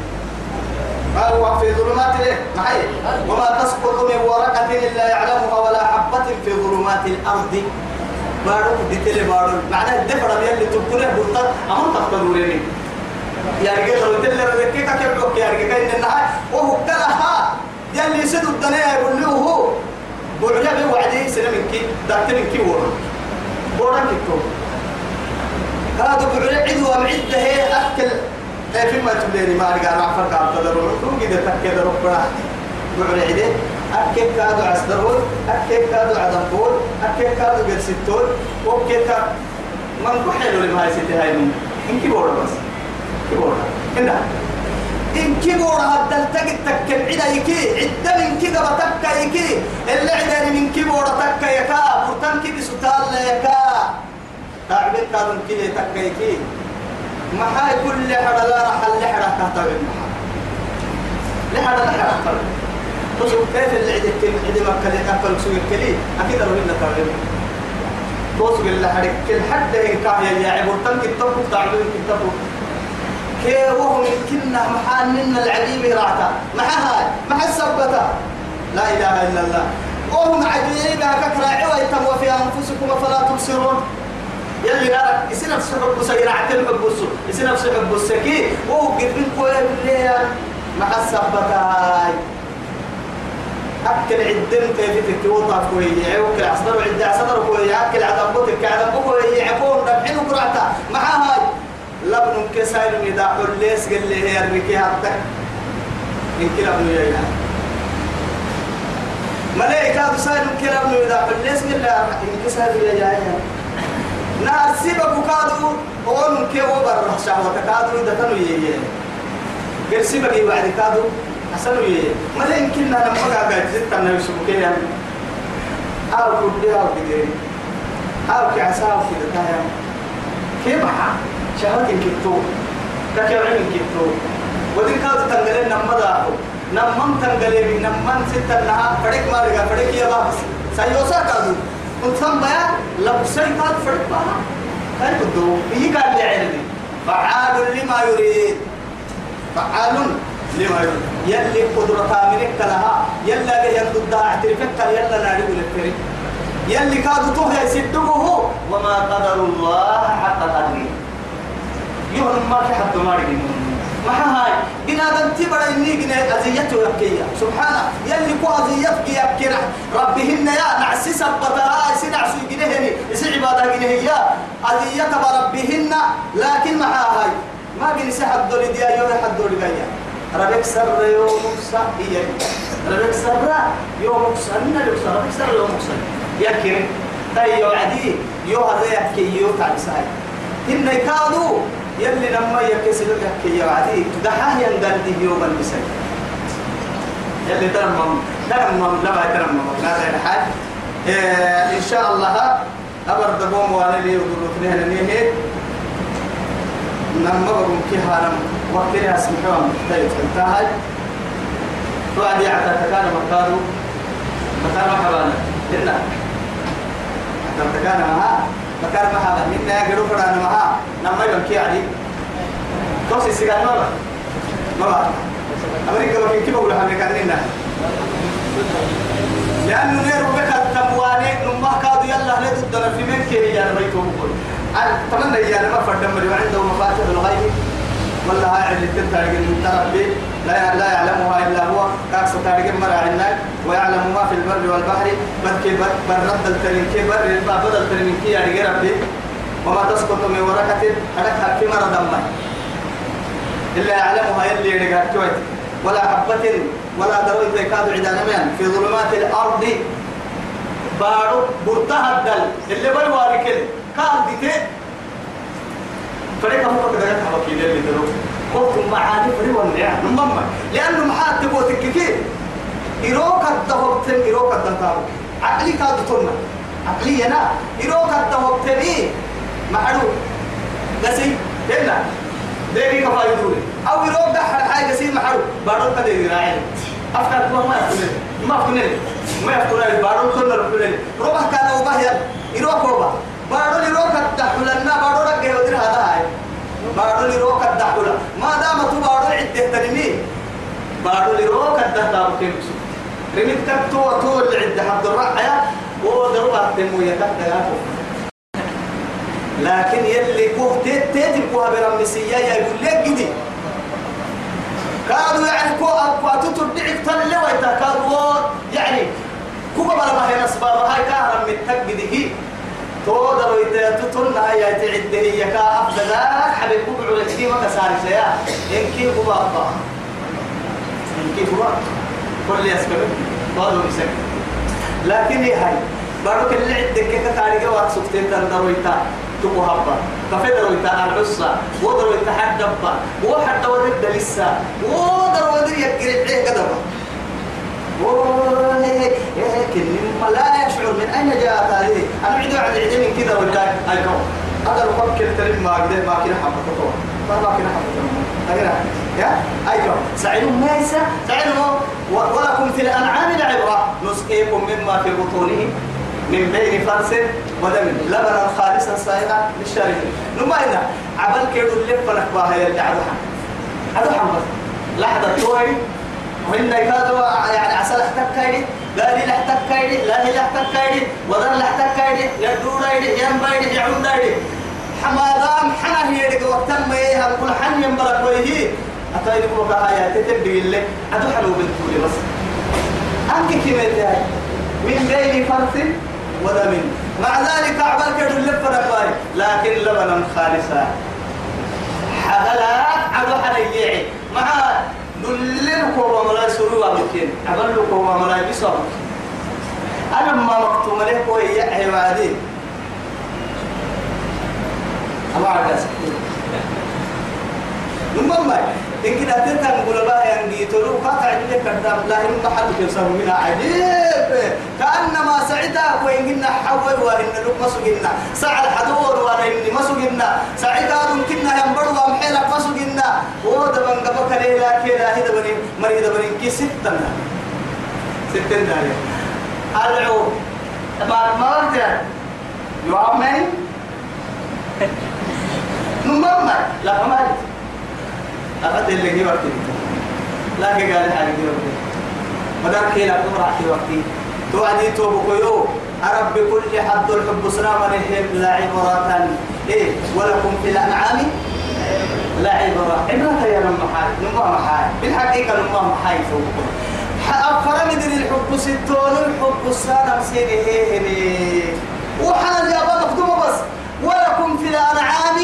هو في ظلمات الإيه؟ معي وما تسقط من ورقة إلا يعلمها ولا حبة في ظلمات الأرض. بارو ديتلي بارو معناه الدفر اللي تبكونه بطل أمر تقبلوا لي يا رجال لو تلي رزقك كيف لك يا رجال إن النهاية وهو كلها يلي سدوا الدنيا يقول له هو بعجب وعدي سنة من كي كي ورا. ورا كيكو. كادو بعلي عدو ومعدة هي أكل. إيه فيما تبليني ما أرجع رعفر كاب تدرون كم كده تكيد ربنا بعلي عدة أكل كادو عسدرون أكل كادو عدمبول أكل كادو جرسيتول وكل كاد من كحلو لما ستة هاي من إن كيبورد بس. كيبورد هنا إن كيبورد هذا تجد تكل عدا يكي. عدا من كذا بتكا يكي. اللي عدا من كيبورد تكا يكا. برتان كي بسطال يكا تعبت كادو كذا تكا يكي ما هاي كل حدا لا راح اللي حدا كهتب المحا لحدا لحدا كهتب تصب كيف اللي عدا كل عدا ما كل يكفل سوي كلي أكيد لو إنك تعبت توصل اللي كل حد هيك يا عبورتان كتبوا تعبين كتبوا كي وهم كنا محاننا العجيب راعتا مع هاي مع السبتة. لا إله إلا الله. وهم عجيبة كثرة عويتم وفي أنفسكم فلا تبصرون. يلي نارك يصير نفس حب سير عتل حب السو يصير نفس حب السكي وهو قربين كل مع السبتة هاي أكل عدم كيف تتوطى كوي وكل عصدر وعد عصدر كوي أكل عدم بوتك عدم كوي يعفون ربحين وقرعتا مع هاي لبن كسائر إذا حليس قال لي هي الركي حتى إن كلا ابن يا ملائكة سائر كلا ابن إذا حليس قال لي إن كسائر يا نار سيبك كادو أون كي وبر شهوة كادو إذا كانوا يي قال سيبك بعد كادو حسنوا يي ما يمكن أنا ما قاعد زدت أنا يسبك يا أو كده أو كده أو كعسا أو كده تايم كيف حق شهوة كتو علم كتو ودين كاد تنقلين داهو. نمم تنقلين نمم ستة نها فريق ما لقى فريق يا بابس سيوسا كادو. ونثم بيا لبسي كاد فريق بها كان بدو هي قال لي علمي فعال لما يريد. فعال لما يريد. يلي قدرة منك لها. يلا يندد اعترفك يلا نعرف لك يلي كادو توه يسدقه. وما قدر الله حق قدره. يهن ما في حد ما رجع جنا دنتي بڑا إني جنا أزيته يبكي سبحانه يلي كو أزيتك يبكي ربهن يا نعسي سبتها يسي نعسي جنهني يسي عبادة جنهيا أزيت بربهن لكن ما هاي ما جن سحد دولي ديا يوم حد دولي جايا ربك سر يوم سا إيه ربك سر يوم سا من ربك سر ربك سر يوم سا يكير تايو عدي يو هذا يحكي يو تعساي إن كانوا يلي لما يكسر يحكي يا عدي دحاه ينقل دي يوم المسك يلي ترمم ترمم لا ترمم لا زين حال إيه إن شاء الله أبر دبوم وأنا لي ودلوك نهنا نيه نما بقوم كيها نم وقت لي اسمعهم طيب انتهى وعد يعتا تكان مكانه مكان حوانا هنا تكان معها مكان معها منا يقولوا فرنا معها نما يوم كي علي توسي سيجان ما ما أمريكا لو كيف بقول حنا كاننا لأنه نيرو بك التمواني نما كادوا يلا ندنا في من كي يا بيتو بقول أتمنى يا ما فردم اللي عنده مفاتيح الغيب. والله هاي اللي تنتهي من ربي لا لا يعلمها إلا هو. كاكس تاريخ مراعينا ويعلم ما في البر والبحر. بل كي بر بر رد الترين كي بر بدل الترين كي يعني ربي. وما تسقط من ورقة أدك في مرض ما إلا يعلمها يلي يرجع ولا حبة ولا دروي تكاد عدانا في ظلمات الأرض بارو برتها الدل. اللي بالواري كده كان ديتي فريق هو كده كده وكيل اللي درو قلت معاني فريق والنعم. نمما لأنه محات تبغى تككي إيروك الدهب تن إيروك الدهب عقلي كاد تنا عقلي أنا. إيروك الدهب تني معلو قسي هنا ديري كفاية دولي أو إيروك ده حاجة قسي معلو بارو كده يراعي. أفكار ما يفكر ما يفكر ما يفكر بارو ربنا ربع كان وبهيا إيروك وبه بارو لروك الدحولنا بارو لك يودر هذا هاي. بارو لروك الدحولا ما دام تو بارو عدة تنمي بارو لروك الدحولا بكيمسو رميت كتو تو العدة عبد الرحية ودروا تنمو يتحدى لكن يلي كوه تيت تيت كوه برمسية يقول لك جدي. كادوا يعني كو أبقى تتردعك تلي ويتا. كادوا يعني كوبا بلا ما هي نسبة هاي كهرم من تقده تودر ويتتون هيا تعد هي كا أفضل. حبيب بقعوا لك ما كسار شيء. إنكي هو أبا إنكي هو كل يسكب قالوا يسكب لكن هاي بارك اللي عندك كيف تاريخ وقت سكتين تندرويتا تبو هبا. كفدرويتا العصا. ودرويتا حد دبا. وحد ودد لسه ودر ودر يكري عليه قدبا لا يشعر من أين جاءت هذه؟ أنا عدو عن العلم كذا ولا أيكم هذا أفكر تريد ما قدر ما كنا حبة ما كنا حبة يا؟ أيكم سعيد ما يسا سعيد ولكم في الأنعام العبرة نسقيكم مما في بطونه من بين فرس ودم لبنا خالصا سائغا للشاربين. نما هنا عبل كيدو اللي فنك باها يلي عدو حم عدو حم لحظة توي وإن كادوا يعني عسل احتكايدي قال لي احتكايدي لا هي احتكايدي وذر احتكايدي يدورايدي ينبايدي يعودايدي حمادام حنا هي دي وقتم ما هي كل حن ينبرك ويهي أتايدي بوكا هيا تتبدي اللي عدو حلو بالتولي بس. أنك كيف من بين فرث ودم مع ذلك أعمال كدو اللفة لكن لبنا خالصا حغلا عدو حليعي مع دللكم وملا سروا مكين عملكم وملا بصر أنا ما مكتوم له هو يا عبادي. أما عدس نمما إن كده تنتهي نقول بقى يعني تلو قاطع اللي كذاب. لا هم محل كيسر منها. عجيب. كأنما سعيدا وإن كنا حول وإن لك مسجنا سعد حدور وإن مسجنا سعيدا كنا ينبر ومحيلك مسجنا وده من قبك ليلا كده هذا بني مريض بني كي ستة. ستة داري. ألعو ما ما ورد يوامين نمما لا ما أخذ اللي جي وقتي. لكن قال حالي جي وقتي. مدار كيلا تمرع في وقتي. توعدي توبك يو أرب بكل حد الحب سلام عليهم لا عبرة. إيه ولكم في الأنعام لا عبرة. عبرة يا نم محاي. نم محاي. بالحقيقة نم محاي فوقكم فرمد الحب ستون الحب السنة سيني هي هي وحنا الجابة مخدومة بس. ولكم في الأنعام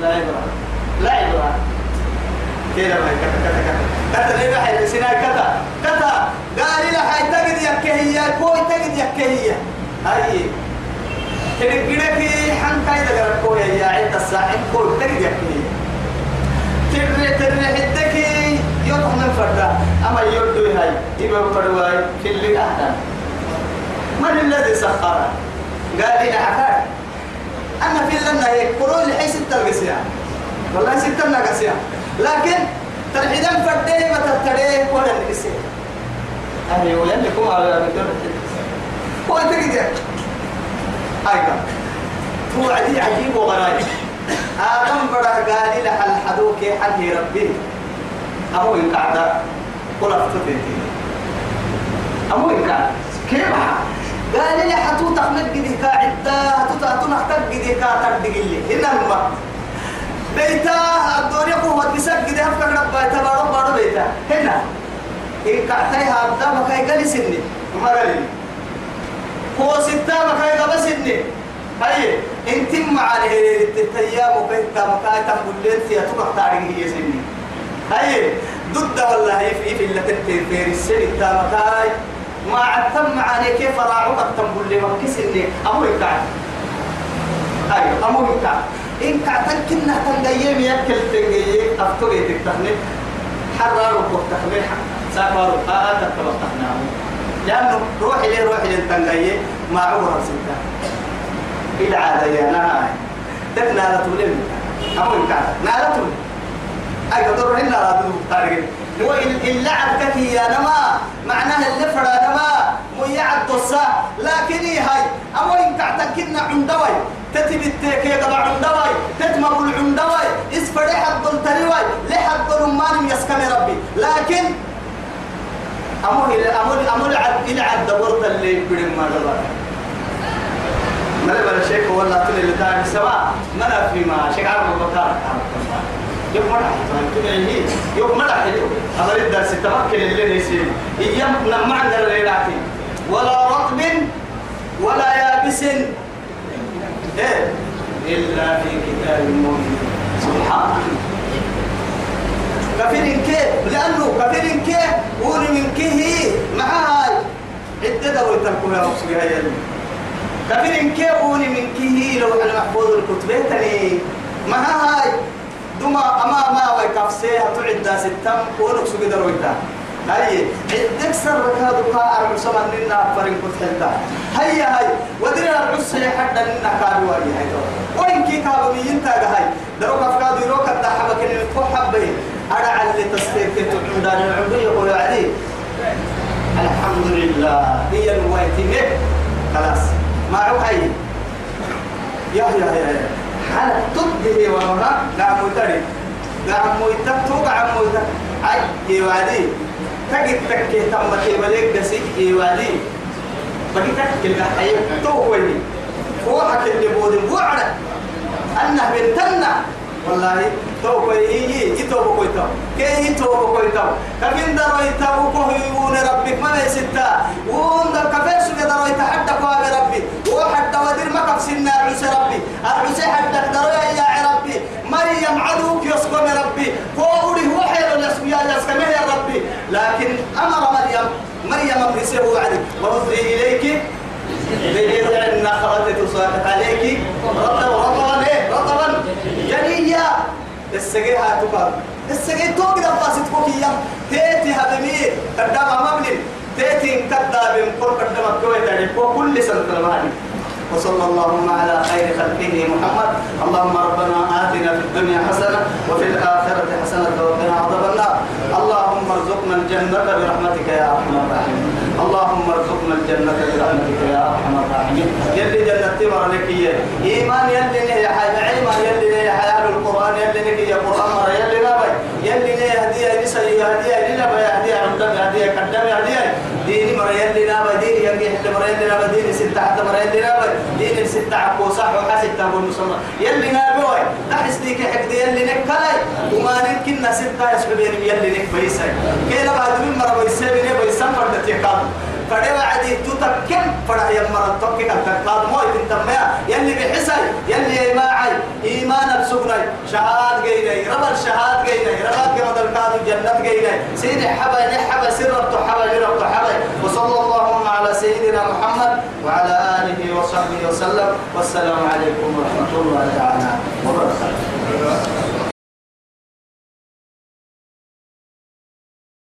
لا عبرة. لا عبرة. كده ما كتا كتا كتا كتا ليه بحي لسنا كتا كتا قال لي حي تجد يا كهية كوي تجد يا كهية هاي. كده كده كي حن كاي دقر كوي يا عند الساعة كوي تجد يا كهية ترى ترى حدك يوم من فردا. أما يردو هاي يبقى فرواي في اللي أهدى. من الذي سخر قال لي حكاية أنا في لنا هيك قرون لحي ستة القسيا والله ستة القسيا لكن فرديه ما تتريه ولا القسيا أهي ولن لكم على مدر هو أنت كده أيضا. هو عدي عجيب وغرايب آدم بڑا قال لها الحدوك حد ربي. أبو إنكعدا قل أفتتنتي أبو إنكعدا كيف قال لي حتو تخمد قدي كاعدة حتو تأتو نحتاج قدي كاتر دقلي الماء بيتا الدنيا قوة بسك قدي هفكر ربا تبارو بارو بيتا. هنا. إن كعتاي هابدا مكاي قلي سني ما قلي. هو ستا مكاي قبا سني هاي. انت مع التيام وبيتا مكاي تقول لين فيها تبقى تاريخ هي سني هاي. ضد والله في في اللي تنتهي في السنة. مكاي. ما عتم عليك كيف راعوك التنبول لي مكس اللي أمو يكعد أيوة أمو يكعد إن كعتك كنا تنقيم يأكل تنقيم أفتوغي تكتخني حرارو بوتخني سافروا آآ تتبطخناه لأنه روحي لي روحي لي تنقيم ما عورا سنتا. إلى عادة يا نهاي تكنا لتولم أمو يكعد نالتولم أي قدر هنا لا تدوب هو اللعب كفي يا نما معناها اللفرة نما ميعد تصا لكن هاي؟ أول تعتكنا عندوي. تتبت كي قبع عندوي. تتمر العندوي اسفري حد التريوي. لحد رمان يسكن ربي. لكن أمول أمول أمول عد إلى عد دورت اللي بدم ما دبر ملا بلا شيء ولا تلي اللي تاني سوا. ملا في ما شيء عارف بطارك يوم مرة تبعيه يوم مرة حلو أمر الدرس تمكن اللي نسيب إيام نمع عند الريلاتي ولا رطب ولا يابس إيه إلا في كتاب مبين سبحان كفر كيف لأنه كفر كيف قول من كيه معاي عدة دور تركوا يا رسول يا كفر كيف قول من كيه لو أنا محفوظ الكتبتني معاي دوما أما ما ويكفسيها تعد ستم ونقص قدر ويتا. هاي عندك سر كا أرعو سما لنا فرين كنت حلتا هيا هاي أرعو سي حدا لنا كادو واجي هاي وين كي كابو مين تاga هاي؟ درو كفكادو يروك الدحبة كلمة كو حبين. أرعى اللي تستيك تتعودان العمر يقول عليه الحمد لله هي الويتين خلاص. ما عوحي يا يا يا. حال تبدي ومها قام متري قام ميتك تو قام ميتك أي يوادي تجد تكي تم تبليك دسي يوادي بدي تكي الحي تو وين هو حكي اللي بود وعد أنه بنتنا والله تو كوي يتو بكوي تو كي يتو بكوي تو كفين درو يتو بكوي ون ربك ما يستا ون در كفين سو درو يتحدى كوا ربي. وحتى ودير ما كفسنا عيسى ربي عيسى حتى درو يا ربي مريم عدوك يسكن ربي قولي هو حيل الاسم يا يسكن يا ربي لكن أمر مريم مريم امرسه وعد وهزي إليك. بجذع النخلة تساقط عليك. رطبا رطبا إيه؟ رطبا. جنيا السجيها تقال السجيه توقد الله ستفوكيا تيتي هدمي قدام مبلل تيتي كذاب قر قدام الكويت وكل سنة المالي وصلى اللهم على خير خلقه محمد. اللهم ربنا آتنا في الدنيا حسنة وفي الآخرة حسنة وقنا عذاب النار. اللهم ارزقنا الجنة برحمتك يا أرحم الراحمين. اللهم ارزقنا الجنة برحمتك يا أرحم الراحمين. يلي جنة تمر لك إيمان يلي نهي حي إيمان يلي نهي حياة القرآن يلي نهي قرآن مر يلي نبي يلي نهي هدية نسي هدية لنبي هدية عمدم هدية قدم هدية. ديني مر يلي نبي مر يلي نبي ديني ستة حتى مر يلي نبي دين الستة عكو صح وحاسب تابو المسلم يلي نابوي تحس ديك حق يلي نكلاي وما نمكن ستة يسببين يلي نك بيساي. كيلا بعد من مرة بيسابين بيسام فرد تيقام فدي وعدي تتكم فدا يا مرة تكك التقاد مو تنتميا يلي بحسي يلي معي إيمان السبني شهاد جيني رب الشهاد جيني رب كما تلقاد الجنة جيني سيدي حبا نحبا سر حبا لرب حبا وصلى اللهم على سيدنا محمد وعلى آله وصحبه وسلم. والسلام عليكم ورحمة الله تعالى وبركاته.